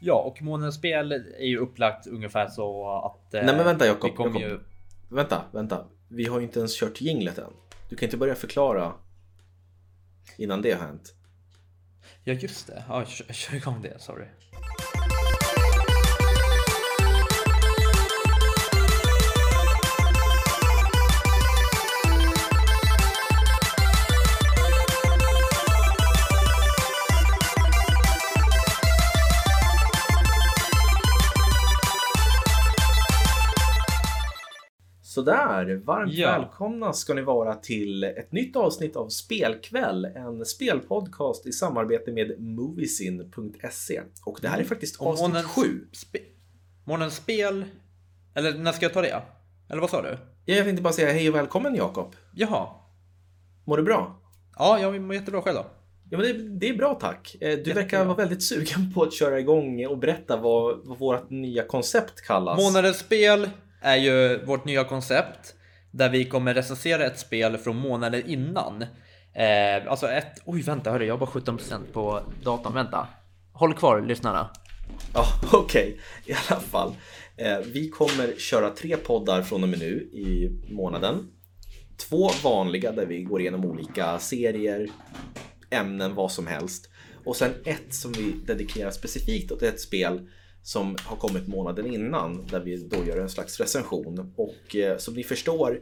Ja, och månens spel är ju upplagt ungefär så att... Nej men vänta Jakob. ju... Vänta, vänta. Vi har ju inte ens kört jinglet än. Du kan inte börja förklara innan det har hänt. Ja, just det. Ja, kör igång det. Sorry. Sådär, varmt Ja. välkomna ska ni vara till ett nytt avsnitt av Spelkväll, en spelpodcast i samarbete med Moviesin.se. Och det här är faktiskt Och avsnitt månens- sju. Spe... Månens spel... Eller när ska jag ta det? Eller vad sa du? Jag tänkte bara säga hej och välkommen Jakob. Jaha. Mår du bra? Ja, jag mår jättebra själv då. Ja, men det, det är bra tack. Eh, Du verkar Jättebra. vara väldigt sugen på att köra igång och berätta vad, vad vårt nya koncept kallas. Månadens spel är ju vårt nya koncept där vi kommer recensera ett spel från månaden innan. Eh, alltså ett... Oj, vänta, hörru, jag har bara 17% på datorn. Vänta. Håll kvar, lyssnarna. Ja, okej. I alla fall. Eh, vi kommer köra tre poddar från och med nu i månaden. Två vanliga där vi går igenom olika serier, ämnen, vad som helst. Och sen ett som vi dedikerar specifikt åt ett spel som har kommit månaden innan där vi då gör en slags recension. Och eh, som ni förstår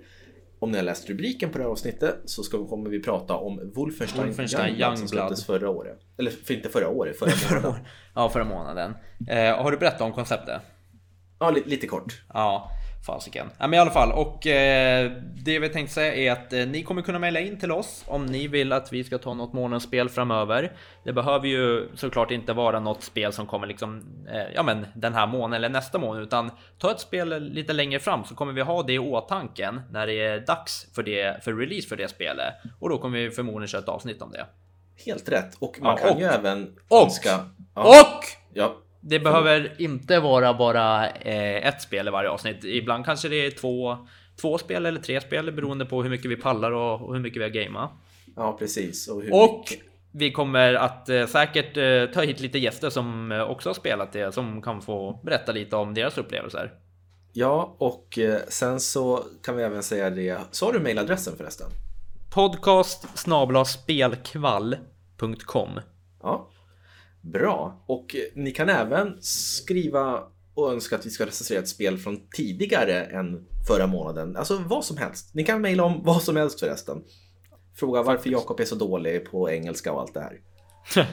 om ni har läst rubriken på det här avsnittet så ska, kommer vi prata om Wolfenstein, Wolfenstein Youngblood som Youngblood. släpptes förra året. Eller för inte förra året, förra månaden. Ja, förra månaden. Eh, har du berättat om konceptet? Ja, li- lite kort. Ja, fasiken. Ja, men i alla fall. Och eh, det vi tänkte säga är att eh, ni kommer kunna mejla in till oss om ni vill att vi ska ta något månadens spel framöver. Det behöver ju såklart inte vara något spel som kommer liksom, eh, ja men den här månaden eller nästa månad, utan ta ett spel lite längre fram så kommer vi ha det i åtanken när det är dags för det, för release för det spelet. Och då kommer vi förmodligen köra ett avsnitt om det. Helt rätt. Och man Ja, kan och- ju även och- önska... Ja, Och! ja, Det behöver inte vara bara eh, ett spel i varje avsnitt. Ibland kanske det är två, två spel eller tre spel beroende på hur mycket vi pallar och, hur mycket vi har gameat. ja, precis. Och, Och vi kommer att eh, säkert eh, ta hit lite gäster som också har spelat det, som kan få berätta lite om deras upplevelser. Ja, och sen så kan vi även säga det. Så har du mejladressen förresten? Podcast snabla spelkvall.com Ja. Bra. Och eh, ni kan även skriva och önska att vi ska recensera ett spel från tidigare än förra månaden. Alltså vad som helst. Ni kan mejla om vad som helst förresten. Fråga varför Jakob är så dålig på engelska och allt det här.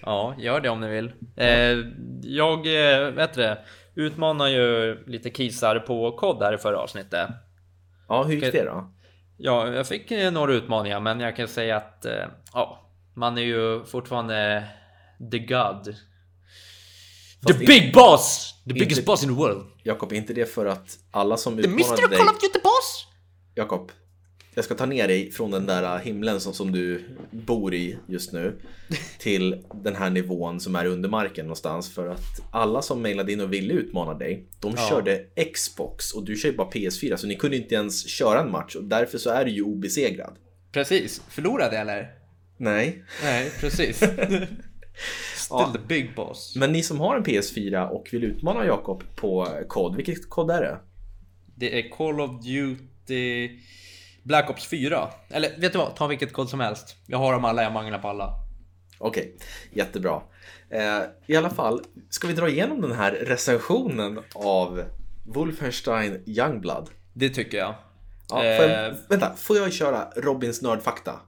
Ja, gör det om ni vill. Eh, jag eh, vet det, utmanar ju lite kisar på kod här i förra avsnittet. Ja, hur gick det då? Ja, jag fick eh, några utmaningar, men jag kan säga att ja, man är ju fortfarande the God. The Fast inte- big boss! The inte- biggest boss in the world! Jakob, är inte det för att alla som The utmanade Mr dig... Call of Duty boss! Jakob, jag ska ta ner dig från den där himlen som, som du bor i just nu till den här nivån som är under marken någonstans för att alla som mejlade in och ville utmana dig, de Ja. körde Xbox och du kör ju bara PS4 så ni kunde inte ens köra en match och därför så är du ju obesegrad. Precis, förlorade eller? Nej, Nej, precis. Still the big boss. men ni som har en PS4 och vill utmana Jakob på kod, vilket kod är det? Det är Call of Duty Black Ops 4. Eller vet du vad, ta vilket kod som helst. Jag har dem alla, jag manglar på alla. Okej, jättebra. Eh, I alla fall, ska vi dra igenom den här recensionen av Wolfenstein Youngblood? Det tycker jag. Ja, får jag, Eh. vänta, får jag köra Robins nördfakta?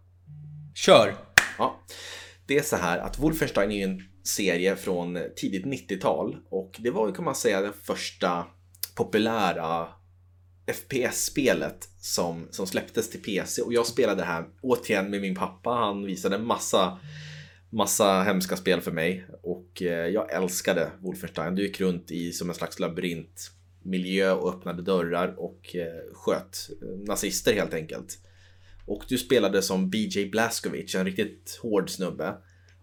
Kör! Ja. Det är så här att Wolfenstein är en serie från tidigt 90-tal och det var ju kan man säga det första populära FPS-spelet som, som släpptes till PC och jag spelade det här återigen med min pappa. Han visade en massa, massa hemska spel för mig och eh, jag älskade Wolfenstein. Du gick runt i som en slags labyrint miljö och öppnade dörrar och eh, sköt eh, nazister helt enkelt. Och du spelade som BJ Blazkowicz, en riktigt hård snubbe.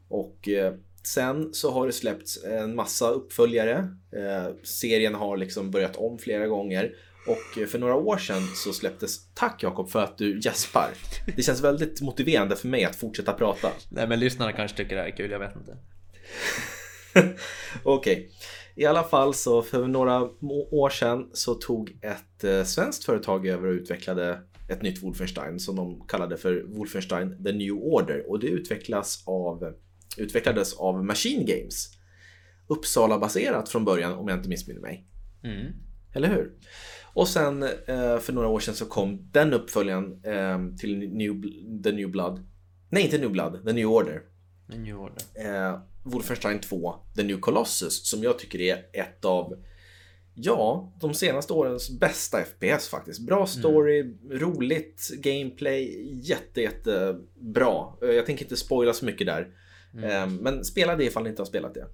Och eh, sen så har det släppts en massa uppföljare. Eh, serien har liksom börjat om flera gånger. Och eh, för några år sedan så släpptes, tack Jakob för att du gäspar. Det känns väldigt motiverande för mig att fortsätta prata. Nej men lyssnarna kanske tycker det här är kul, jag vet inte. Okej. I alla fall så för några år sedan så tog ett svenskt företag över och utvecklade ett nytt Wolfenstein som de kallade för Wolfenstein The New Order och det utvecklas av, utvecklades av Machine Games. Uppsala baserat från början om jag inte missminner mig. Mm. Eller hur? Och sen eh, för några år sedan så kom den uppföljaren eh, till New, The New Blood. Nej, inte New Blood, The New Order. The New Order. Eh, Wolfenstein 2, The New Colossus, som jag tycker är ett av Ja, de senaste årens bästa FPS faktiskt. Bra story, mm. roligt gameplay, jätte, jätte bra. Jag tänker inte spoila så mycket där. Mm. Men spela det ifall ni inte har spelat det.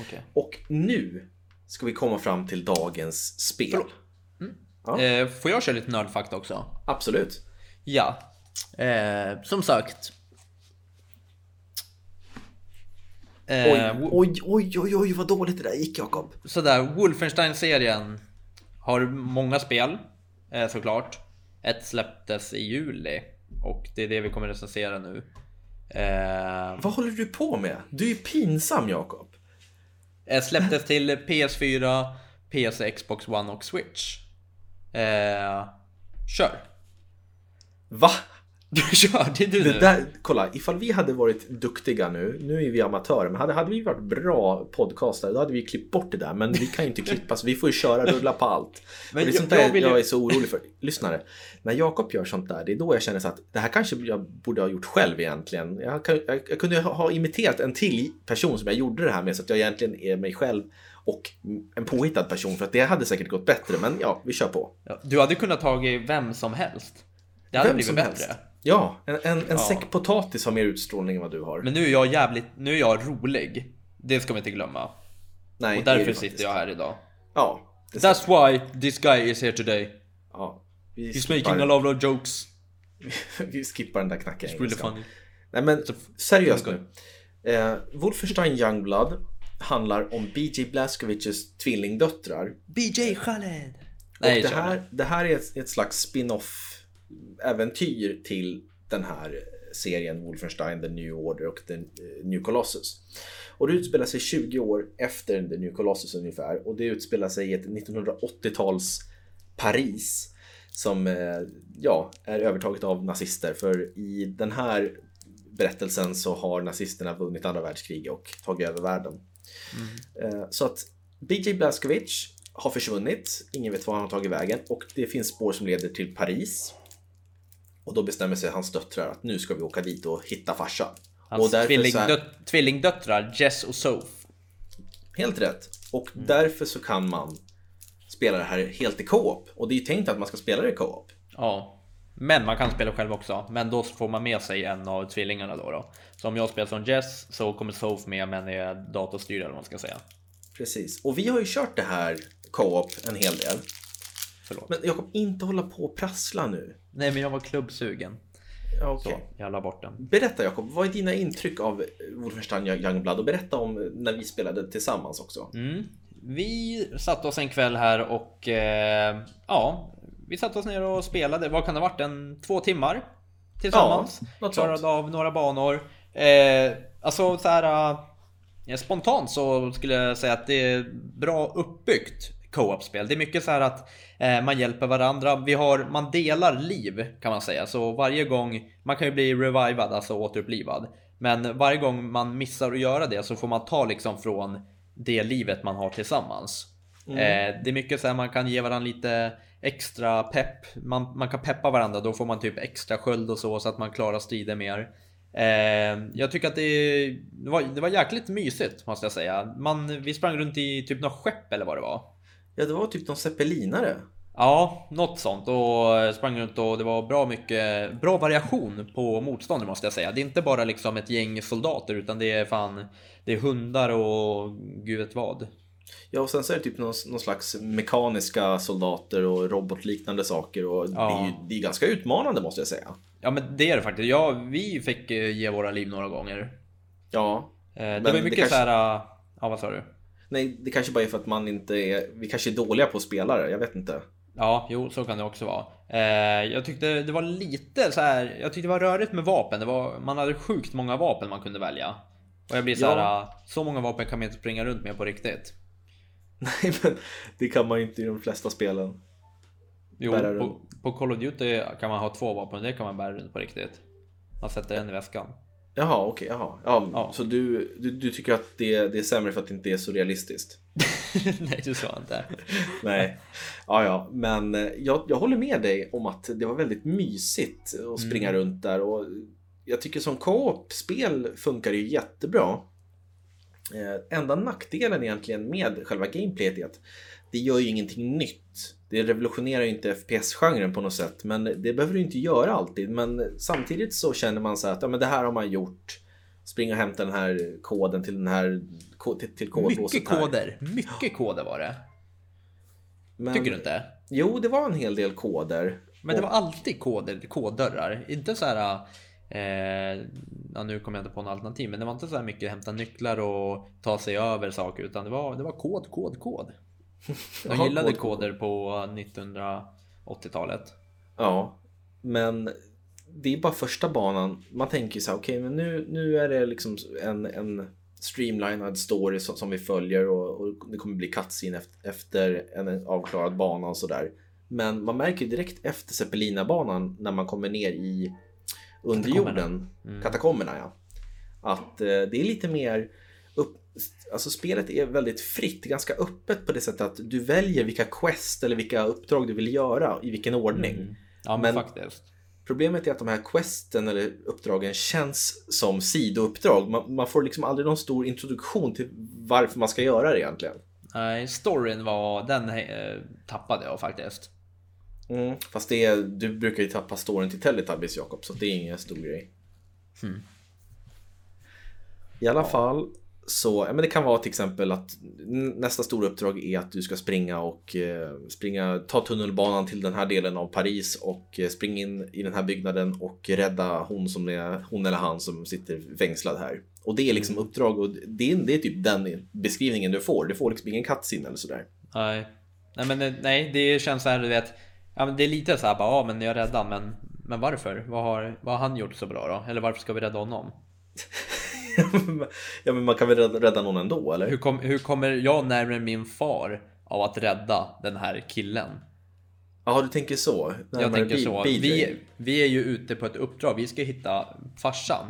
Okay. Och nu ska vi komma fram till dagens spel. Mm. Ja. Eh, får jag köra lite nördfakta också? Absolut. Ja. Eh, som sagt. Eh, oj, oj, oj, oj, vad dåligt det där gick Jakob. Sådär, Wolfenstein-serien har många spel eh, såklart. Ett släpptes i juli och det är det vi kommer recensera nu. Eh, vad håller du på med? Du är ju pinsam Jakob. Eh, släpptes till PS4, PC, Xbox One och Switch. Eh, kör. Va? Du körde du. Det där, kolla, ifall vi hade varit duktiga nu, nu är vi amatörer, men hade, hade vi varit bra podcastare då hade vi klippt bort det där. Men vi kan ju inte klippa så vi får ju köra rulla på allt. Men och det är sånt där jag, jag, är så orolig för. Lyssnare, när Jakob gör sånt där, det är då jag känner så att det här kanske jag borde ha gjort själv egentligen. Jag, jag, jag kunde ha imiterat en till person som jag gjorde det här med så att jag egentligen är mig själv och en påhittad person för att det hade säkert gått bättre. Men ja, vi kör på. Ja, du hade kunnat tagit vem som helst. Det hade vem blivit bättre. Helst. Ja, en, en, en ja. säck potatis har mer utstrålning än vad du har. Men nu är jag jävligt, nu är jag rolig. Det ska vi inte glömma. Nej, och därför sitter jag här idag. Ja. That's why this guy is here today. Ja. Vi He's skippar... making a lot of jokes. vi skippar den där knackiga It's really funny. Nej men seriöst nu. Eh, Wolfenstein Youngblood handlar om BJ Blazkowiczs tvillingdöttrar. BJ Khaled! Nej, det, här, det här är ett, ett slags spin-off äventyr till den här serien Wolfenstein, The New Order och The New Colossus. Och det utspelar sig 20 år efter The New Colossus ungefär och det utspelar sig i ett 1980-tals Paris som eh, ja, är övertaget av nazister. För i den här berättelsen så har nazisterna vunnit andra världskriget och tagit över världen. Mm. Så att BJ Blazkowicz har försvunnit, ingen vet var han har tagit vägen och det finns spår som leder till Paris. Och då bestämmer sig hans döttrar att nu ska vi åka dit och hitta farsan. Hans och tvillingdöt här... tvillingdöttrar Jess och Soph. Helt rätt. Och mm. därför så kan man spela det här helt i co-op. Och det är ju tänkt att man ska spela det i co-op. Ja. Men man kan spela själv också. Men då får man med sig en av tvillingarna då. då. Så om jag spelar som Jess så kommer Soph med men är datorstyrd eller vad man ska säga. Precis. Och vi har ju kört det här co-op en hel del. Förlåt. Men Jakob, inte hålla på och prassla nu. Nej, men jag var klubbsugen. Ja, okay. Så, jag la bort den. Berätta Jakob, vad är dina intryck av Wolfenstein Youngblood? Och berätta om när vi spelade tillsammans också. Mm. Vi satte oss en kväll här och eh, ja, vi satte oss ner och spelade. Vad kan det ha varit? En två timmar tillsammans. Ja, Klarade sånt. av några banor. Eh, alltså så här. Eh, spontant så skulle jag säga att det är bra uppbyggt co-op-spel. Det är mycket så här att eh, man hjälper varandra. Vi har, man delar liv kan man säga. Så varje gång, man kan ju bli revivad, alltså återupplivad. Men varje gång man missar att göra det så får man ta liksom från det livet man har tillsammans. Mm. Eh, det är mycket så här man kan ge varandra lite extra pepp. Man, man kan peppa varandra, då får man typ extra sköld och så så att man klarar strider mer. Eh, jag tycker att det, det, var, det var jäkligt mysigt måste jag säga. Man, vi sprang runt i typ något skepp eller vad det var. Ja, det var typ någon zeppelinare. Ja, något sånt och sprang runt och det var bra mycket, bra variation på motståndare måste jag säga. Det är inte bara liksom ett gäng soldater utan det är fan, det är hundar och gud vet vad. Ja, och sen så är det typ någon, någon slags mekaniska soldater och robotliknande saker och ja. det är det är ganska utmanande måste jag säga. Ja, men det är det faktiskt. Ja, vi fick eh, ge våra liv några gånger. Ja. Eh, det var mycket det kanske... så här, ja vad sa du? Nej, det kanske bara är för att man inte är, vi kanske är dåliga på spelare, jag vet inte. Ja, jo, så kan det också vara. Eh, jag tyckte det var lite så här. Jag tyckte det var rörigt med vapen. Det var, man hade sjukt många vapen man kunde välja. Och jag blir så här, så många vapen kan man inte springa runt med på riktigt. Nej men det kan man ju inte i de flesta spelen. Jo, på, på Call of Duty kan man ha två vapen, det kan man bära runt på riktigt. Man sätter en i väskan. Jaha, okej, jaha. Ja, Ja. Så du, du, du tycker att det, det är sämre för att det inte är så realistiskt? Nej, du sa inte. Nej, ja, ja, men eh, jag, jag håller med dig om att det var väldigt mysigt att springa Mm. runt där och jag tycker som co-op-spel funkar det ju jättebra. Eh, enda nackdelen egentligen med själva gameplayet är att det gör ju ingenting nytt. Det revolutionerar ju inte FPS-genren på något sätt, men det behöver du inte göra alltid. Men samtidigt så känner man så här att ja, men det här har man gjort. Spring och hämta den här koden till den här till, till kodlåset Mycket här. koder. Mycket koder var det. Men, Tycker du inte? Jo, det var en hel del koder. Men det var alltid koder, koddörrar. Inte så här... Eh, ja, nu kommer jag inte på något alternativ, men det var inte så här mycket hämta nycklar och ta sig över saker, utan det var, det var kod, kod, kod. De gillade kod, kod. koder på 1980-talet. Ja, men det är bara första banan. Man tänker så här, okej, men nu, nu är det liksom en, en streamlinad story som, som vi följer och, och det kommer bli cutscene efter, efter en avklarad bana och sådär. Men man märker direkt efter Zeppelina-banan när man kommer ner i underjorden, Katakomberna. Mm. katakomberna ja. Att eh, det är lite mer alltså spelet är väldigt fritt, ganska öppet på det sättet att du väljer vilka quest eller vilka uppdrag du vill göra i vilken ordning. Mm. Ja, men, Men- faktiskt. Problemet är att de här questen eller uppdragen känns som sidouppdrag. Man, man får liksom aldrig någon stor introduktion till varför man ska göra det egentligen. Nej, storyn var, den eh, tappade jag faktiskt. Mm. Fast det är, du brukar ju tappa storyn till Teletubbies Jakob, så det är ingen stor grej. Hmm. I alla fall så, ja, men det kan vara till exempel att nästa stora uppdrag är att du ska springa och eh, springa, ta tunnelbanan till den här delen av Paris och eh, springa in i den här byggnaden och rädda hon, som är, hon eller han som sitter fängslad här. Och det är liksom uppdrag och det är, det är typ den beskrivningen du får. Du får liksom ingen cutscene eller sådär. Nej. Nej men det- nej, det känns så här du vet. Ja men det är lite så här bara, ja men jag räddar men Men varför? Vad har, vad har han gjort så bra då? Eller varför ska vi rädda honom? ja men man kan väl rädda, rädda någon ändå eller? Hur, kom, hur kommer jag närmare min far av att rädda den här killen? Ja du tänker så? Jag Närmare tänker Bi- så. Vi, vi är ju ute på ett uppdrag. Vi ska hitta farsan.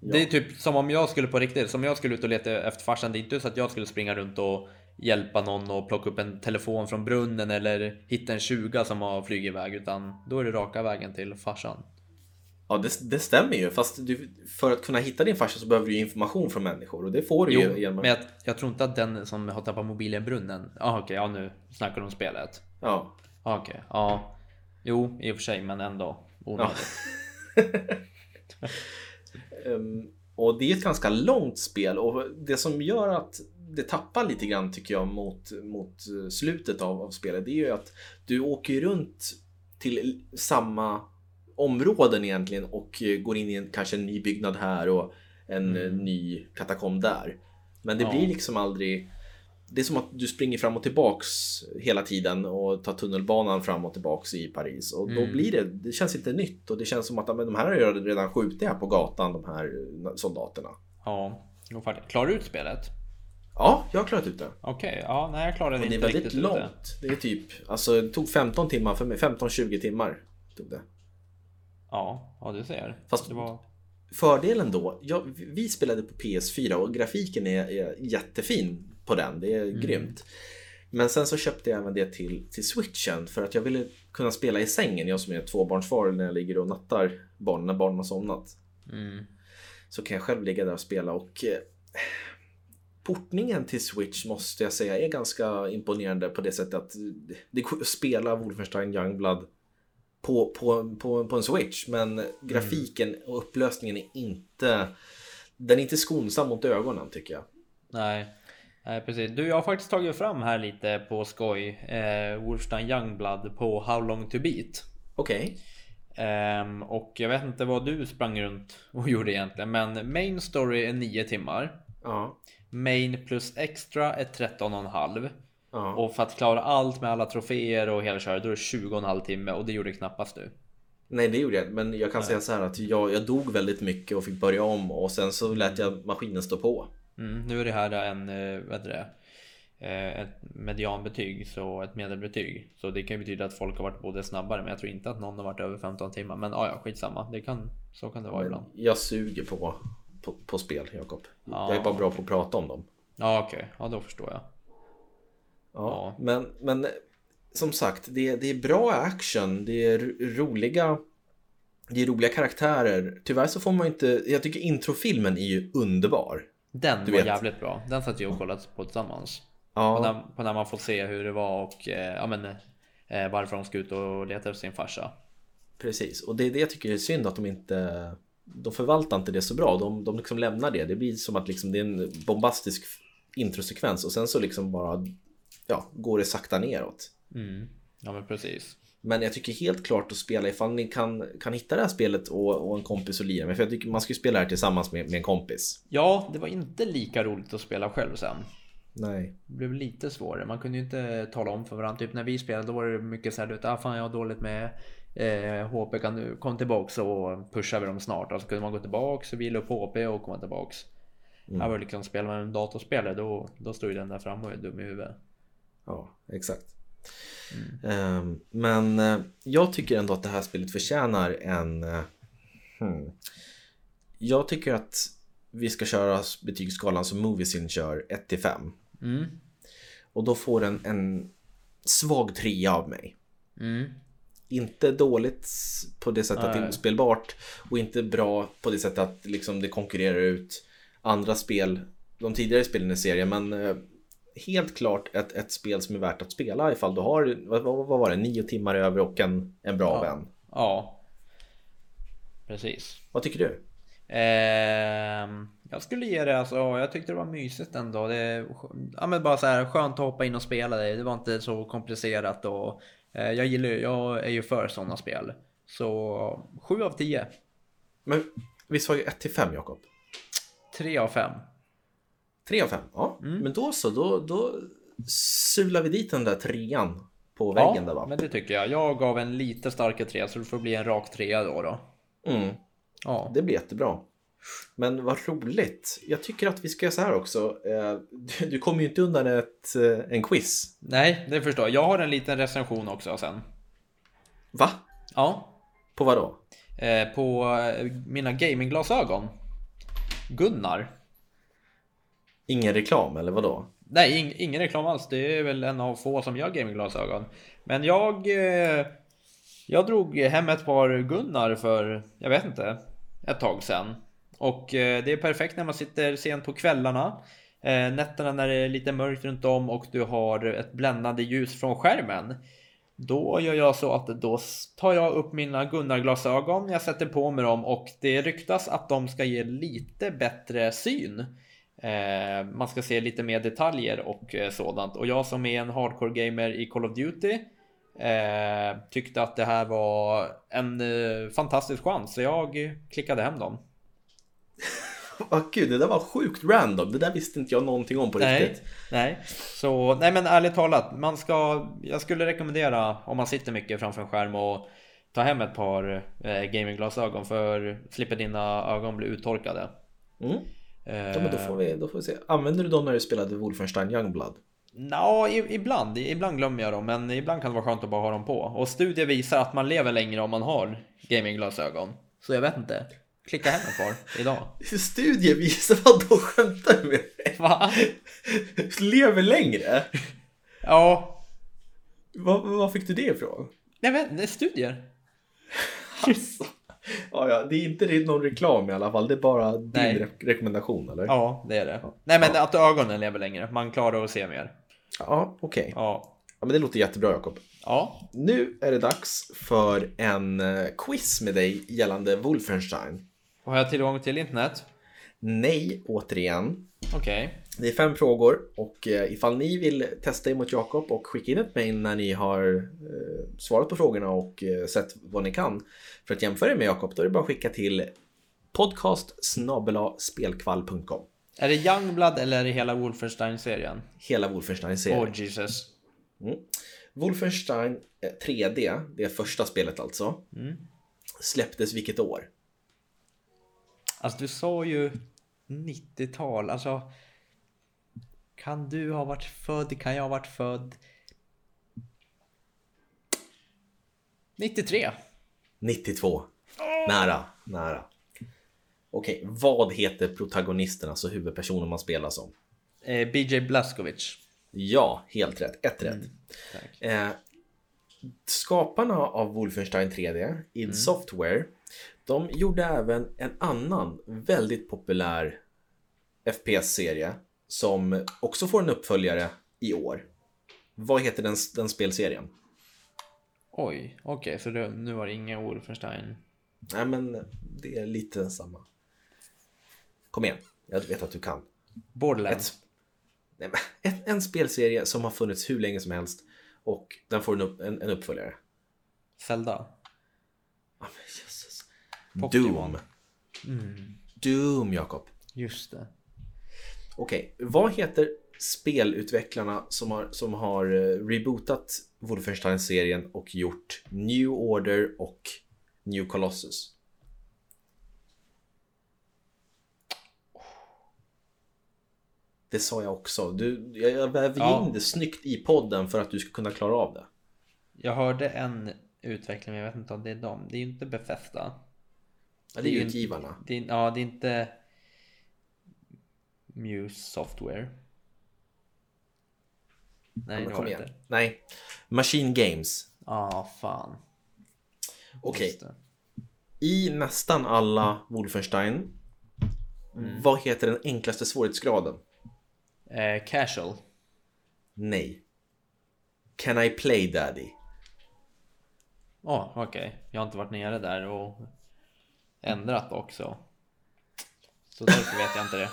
Det är typ som om jag skulle på riktigt, som jag skulle ut och leta efter farsan. Det är inte så att jag skulle springa runt och hjälpa någon och plocka upp en telefon från brunnen eller hitta en 20 som har flugit iväg. Utan då är det raka vägen till farsan. Ja det, det stämmer ju fast du, för att kunna hitta din farsa så behöver du ju information från människor och det får du Jo, ju genom... men jag, jag tror inte att den som har tappat mobilen i brunnen. Ja okej, ja nu snackar du om spelet. Ja. Ja, Okej, ja. Jo, i och för sig, men ändå onödigt. Ehm, och det är ett ganska långt spel och det som gör att det tappar lite grann tycker jag mot, mot slutet av, av spelet det är ju att du åker runt till samma områden egentligen och eh, går in i en, kanske en ny byggnad här och en eh, ny katakomb där. Men det Ja. blir liksom aldrig det är som att du springer fram och tillbaks hela tiden och tar tunnelbanan fram och tillbaks i Paris. Och då Mm. blir det, det känns inte nytt och det känns som att men de här har redan skjutit här på gatan, de här eh, soldaterna. Ja. Klarar du ut spelet? Ja, jag har klarat ut det. Okej, ja, nej jag klarade Och det är inte väldigt riktigt ut det. långt. Det är typ, alltså det tog 15 timmar för mig, 15-20 timmar tog det. Ja, ja du ser. Fast- det var... Fördelen då, ja, vi spelade på PS4 och grafiken är, är jättefin på den, det är grymt. Men sen så köpte jag även det till, till switchen för att jag ville kunna spela i sängen, jag som är tvåbarnsfar när jag ligger och nattar barnen när barnen har somnat. Mm. Så kan jag själv ligga där och spela och eh, portningen till Switch måste jag säga är ganska imponerande på det sättet att det går att spela Wolfenstein Youngblood på, på, på, på en Switch men grafiken och upplösningen är inte den är inte skonsam mot ögonen tycker jag. Nej. Nej precis. Du, jag har faktiskt tagit fram här lite på skoj. Eh, Wolfenstein Youngblood på How long to beat. Okej. Ehm, och jag vet inte vad du sprang runt och gjorde egentligen. Men main story är 9 timmar. Ja. Main plus extra är 13,5. Ja. Och för att klara allt med alla troféer och hela köret då är det 20,5 timme och det gjorde knappast du. Nej, det gjorde jag. Men jag kan säga så här att jag, jag dog väldigt mycket och fick börja om och sen så lät jag maskinen stå på. Mm, nu är det här en, eh, vad heter det? Eh, ett medianbetyg, så ett medelbetyg. Så det kan ju betyda att folk har varit både snabbare, men jag tror inte att någon har varit över 15 timmar. Men ja, ja, skitsamma. Det kan, så kan det vara ibland. Jag suger på, på, på spel, Jakob. Ja. Jag är bara bra på att prata om dem. Ja, okej. Ja, då förstår jag. Ja, Men, men som sagt, det, det är bra action, det är ro- roliga det är roliga karaktärer. Tyvärr så får man inte, jag tycker introfilmen är ju underbar. Den Du var vet. jävligt bra. Den satt jag och kollade på tillsammans. Ja, På, när, på när man får se hur det var och eh, ja, men, eh, varför de ska ut och leta efter sin farsa. precis. Och det är det jag tycker är synd att de inte de förvaltar inte det så bra. De, de liksom lämnar det. Det blir som att liksom det är en bombastisk introsekvens och sen så liksom bara ja, går det sakta neråt. Mm. Ja, men precis. Men jag tycker helt klart att spela ifall ni kan, kan hitta det här spelet och, och en kompis att lira med. För jag tycker man ska ju spela det här tillsammans med, med en kompis. Ja, det var inte lika roligt att spela själv sen. Nej. Det blev lite svårare. Man kunde ju inte tala om för varandra. Typ när vi spelade då var det mycket så här, du vet, ah, fan jag har dåligt med eh, HP, kan du komma tillbaks och pusha över dem snart. Och så kunde man gå tillbaks och vila upp HP och komma tillbaks. Här var det liksom, spelar man en datorspelare då, då står ju den där framme och är dum i huvudet. Ja, exakt. Ehm, men eh, jag tycker ändå att det här spelet förtjänar en... eh, hmm. Jag tycker att vi ska köra betygsskalan som Moviesin kör 1 till 5. Mm. Och då får den en svag trea av mig. Mm. Inte dåligt på det sättet att det är ospelbart och inte bra på det sättet att liksom det konkurrerar ut andra spel, de tidigare spelen i serien. Men eh, helt klart ett, ett spel som är värt att spela ifall du har, vad, vad, var det, nio timmar över och en, en bra vän. Ja. Precis. Vad tycker du? Ehm, jag skulle ge det alltså, jag tyckte det var mysigt ändå. Det, ja, men bara så här skönt att hoppa in och spela det. Det var inte så komplicerat och eh, jag gillar jag är ju för sådana spel. Så 7 av 10. Men vi sa ju 1 till 5 Jakob. 3 av 5. 3 av 5, ja. Mm. Men då så, då, då sular vi dit den där trean på väggen Ja, där va? men det tycker jag. Jag gav en lite starkare 3 så det får bli en rak 3 då. då. Mm. Ja. Det blir jättebra. Men vad roligt. Jag tycker att vi ska göra så här också. Eh, Du, du kommer ju inte undan ett, eh, en quiz. Nej, det förstår jag. Jag har en liten recension också sen. Va? Ja, På vad då? eh, på mina gamingglasögon. Gunnar. Ingen reklam eller vadå? Nej, ing, ingen reklam alls. Det är väl en av få som gör gamingglasögon. Men jag... Eh, jag drog hem ett par Gunnar för, jag vet inte, ett tag sedan. Och eh, det är perfekt när man sitter sent på kvällarna. Eh, nätterna när det är lite mörkt runt om och du har ett bländande ljus från skärmen. Då gör jag så att då tar jag upp mina Gunnar-glasögon, jag sätter på mig dem och det ryktas att de ska ge lite bättre syn. Eh, man ska se lite mer detaljer och eh, sådant. Och jag som är en hardcore gamer i Call of Duty eh, tyckte att det här var en fantastisk chans. Så jag klickade hem dem. Åh gud, det där var sjukt random. Det där visste inte jag någonting om på Nej, riktigt. nej. Så nej men ärligt talat, man ska, jag skulle rekommendera om man sitter mycket framför en skärm och ta hem ett par eh, gamingglasögon för slipper dina ögon bli uttorkade. Mm. Ja, men då får, vi, då får vi se. Använder du dem när du spelade Wolfenstein Youngblood? I- ibland, ibland glömmer jag dem, men ibland kan det vara skönt att bara ha dem på. Och studier visar att man lever längre om man har gamingglasögon. Så jag vet inte. Klicka hem ett par idag. Studier visar vad då skämtar du med mig? Va? Lever längre? Ja, Var, var fick du det ifrån? nej men studier. Alltså. Ja, ja, det är inte någon reklam i alla fall. Det är bara din Nej. re- rekommendation eller? Ja, det är det. Nej men att ögonen lever längre. Man klarar att se mer. Ja, okej. Ja. Ja, men det låter jättebra Jakob. Ja. Nu är det dags för en eh, quiz med dig gällande Wolfenstein. Har jag tillgång till internet? Nej, återigen. Okej. Det är fem frågor och eh, ifall ni vill testa emot Jakob och skicka in ett mejl när ni har eh, svarat på frågorna och eh, sett vad ni kan för att jämföra er med Jakob, då är det bara att skicka till podcast spelkvall.com. Är det Youngblood eller är det hela Wolfenstein-serien? Hela Wolfenstein-serien. Åh Jesus. Wolfenstein eh, 3D, det är första spelet alltså. Mm. släpptes vilket år? Alltså du sa ju 90-tal, alltså kan du ha varit född? Kan jag ha varit född? 93. 92. Nära, nära. Okej, vad heter protagonisten, alltså huvudpersonen man spelar som? Eh, BJ Blazkowicz. Ja, helt rätt. Ett rätt. Tack. Eh, skaparna av Wolfenstein 3D, id Software, de gjorde även en annan väldigt populär FPS-serie som också får en uppföljare i år. Vad heter den, den spelserien? Oj, okej, så det, nu var det ingen Wolfenstein. Nej, men det är lite samma. Kom igen, jag vet att du kan. Borderlands. Ett, nej, men, ett, en spelserie som har funnits hur länge som helst och den får en, upp, en, en uppföljare. Zelda. Men Jesus. Doom. Doom, Jakob. Just det. Okej, vad heter spelutvecklarna som har, som har eh, rebootat Wolfenstein-serien och gjort New Order och New Colossus? Det sa jag också. Du, jag, vävde Ja. in det snyggt i podden för att du ska kunna klara av det. Jag hörde en utveckling, men jag vet inte om det är dem. Det är ju inte Bethesda. Ja, det är utgivarna. Det är, ja, det är inte Muse Software. Nej, Men det kom var det igen. inte. Nej. Machine Games. Ah, fan. Okej, det. i nästan alla Wolfenstein, vad heter den enklaste svårighetsgraden? Eh, casual. Nej. Can I play daddy? Ja, okej. Jag har inte varit nere där och ändrat också. Så därför vet jag inte det.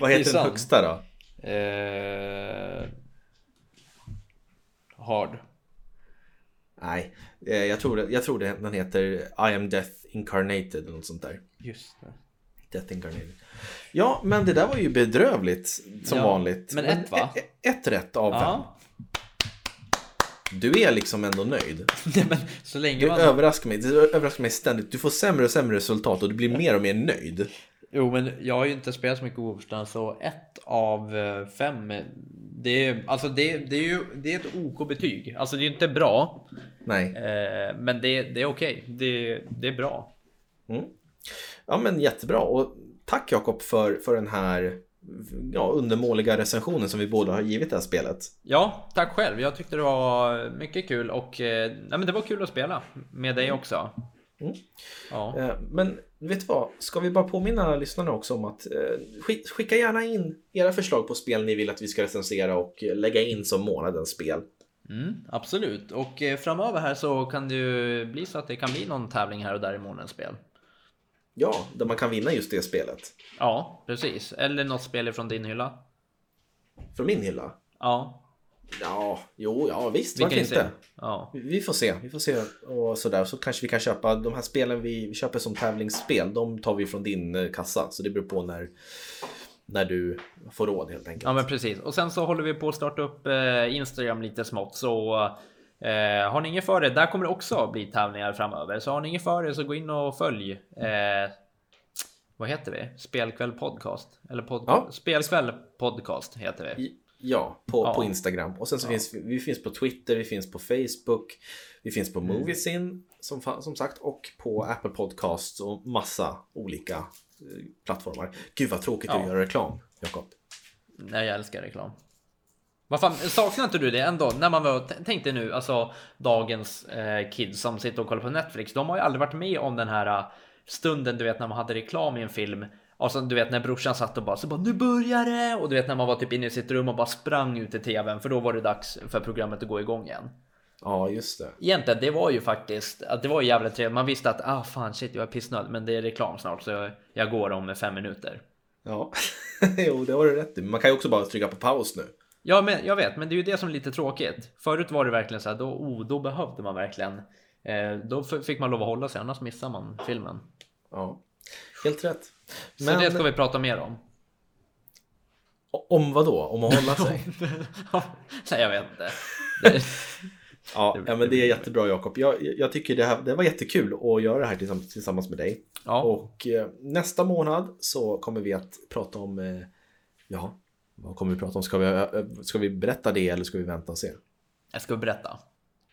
Vad heter den högsta då? Eh, hard. Nej, eh, jag tror, jag tror det, den heter I am death incarnated eller något sånt där. Just det. Death incarnated. Ja, men det där var ju bedrövligt som Ja, vanligt. men ett, va? e- e- Ett rätt av fem. Ja. Du är liksom ändå nöjd. Nej, men så länge Du man... överraskar mig. Du överraskar mig ständigt. Du får sämre och sämre resultat och du blir mer och mer nöjd. Jo, men jag har ju inte spelat så mycket Wolfenstein så ett av eh, fem. Det är, alltså det, det är ju det är ett OK-betyg. Alltså det är ju inte bra, Nej. eh, men det, det är okej. Det, det är bra. Ja men jättebra och tack Jakob för, för den här ja, undermåliga recensionen som vi båda har givit det här spelet. Ja, tack själv. Jag tyckte det var mycket kul och eh, nej, men det var kul att spela med dig också. Mm. Ja, Eh, Men vet du vad? Ska vi bara påminna lyssnarna också om att eh, skick- skicka gärna in era förslag på spel ni vill att vi ska recensera och eh, lägga in som månadens spel. mm, absolut. Och eh, framöver här så kan det ju bli så att det kan bli någon tävling här och där i månadens spel. Ja, där man kan vinna just det spelet. Ja, precis. Eller något spel från din hylla. Från min hylla. Ja, Ja, jo, ja visst, vi varför se. inte? Ja. Vi- får se, vi får se och sådär. Så kanske vi kan köpa de här spelen vi vi köper som tävlingsspel. De tar vi från din eh, kassa. Så det beror på när, när du får råd helt enkelt. Ja men precis. Och sen så håller vi på att starta upp eh, Instagram lite smått. Så eh, har ni inget för er, där kommer det också bli tävlingar framöver. Så har ni inget för er så gå in och följ. Eh, vad heter vi? Spelkväll podcast? Eller pod Ja. Spelkväll podcast heter vi. Ja, på, Ja. på Instagram. Och sen så finns vi, vi finns på Twitter, vi finns på Facebook, vi finns på Mm. Moviesin som, som sagt och på Apple Podcasts och massa olika eh, plattformar. Gud vad tråkigt Ja. att göra reklam, Jakob. Nej, jag älskar reklam. Vad fan, saknar inte du det ändå? När man var, tänk dig nu, alltså dagens eh, kids som sitter och kollar på Netflix. De har ju aldrig varit med om den här eh, stunden, du vet när man hade reklam i en film. Och så du vet när brorsan satt och bara så bara nu börjar det! Och du vet när man var typ inne i sitt rum och bara sprang ut i tvn för då var det dags för programmet att gå igång igen. Ja, just det. Egentligen, det var ju faktiskt att det var jävligt trevligt. Man visste att ah fan shit, jag är pissnödig, men det är reklam snart så jag, jag går om fem minuter. Ja, jo, det har du rätt i. Man kan ju också bara trycka på paus nu. Ja, men jag vet, men det är ju det som är lite tråkigt. Förut var det verkligen så här, då, oh, då behövde man verkligen. Eh, då fick man lov att hålla sig, annars missar man filmen. Ja, helt rätt. Så Men det ska vi prata mer om. om vad då? Om att hålla sig? Nej, jag vet inte. Det, Ja, ja men det är jättebra Jakob. Jag, jag tycker det, här, det var jättekul att göra det här tillsammans, tillsammans med dig. Ja, Och eh, nästa månad så kommer vi att prata om, eh, ja, vad kommer vi prata om? Ska vi, eh, ska vi berätta det eller ska vi vänta och se? jag ska berätta.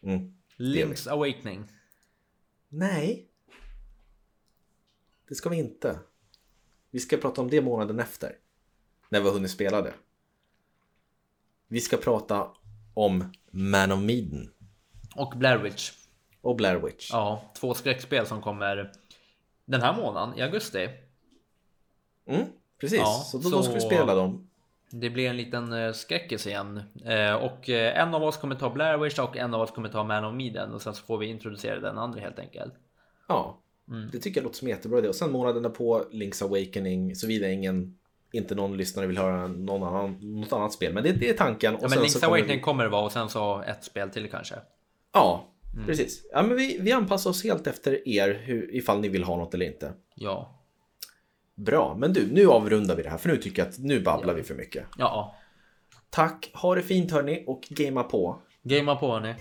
Mm. Link's Awakening. Nej. Det ska vi inte. Vi ska prata om det månaden efter. När vi har hunnit spela det. Vi ska prata om Man of Medan Och Blair Witch. och Blair Witch. Ja, två skräckspel som kommer den här månaden i augusti. Mm, precis, Ja, så då, då ska vi så- spela dem. Det blir en liten eh, skräckis igen. Eh, och eh, en av oss kommer ta Blair Witch och en av oss kommer ta Man of Medan. Och sen så får vi introducera den andra helt enkelt. Ja, Mm. det tycker jag låter som jättebra idé. Och sen månaden på Link's Awakening, såvida ingen, inte någon lyssnare vill höra någon annan, något annat spel. Men det, det är tanken. Och Ja, men Link's kommer Awakening vi- kommer det vara och sen så ett spel till kanske. Ja, Mm. precis. Ja, men vi, vi anpassar oss helt efter er hur, ifall ni vill ha något eller inte. Ja. Bra, men du, nu avrundar vi det här för nu tycker jag att nu babblar vi för mycket. Ja. Tack, ha det fint hörni och gamea på. Gamea på hörni.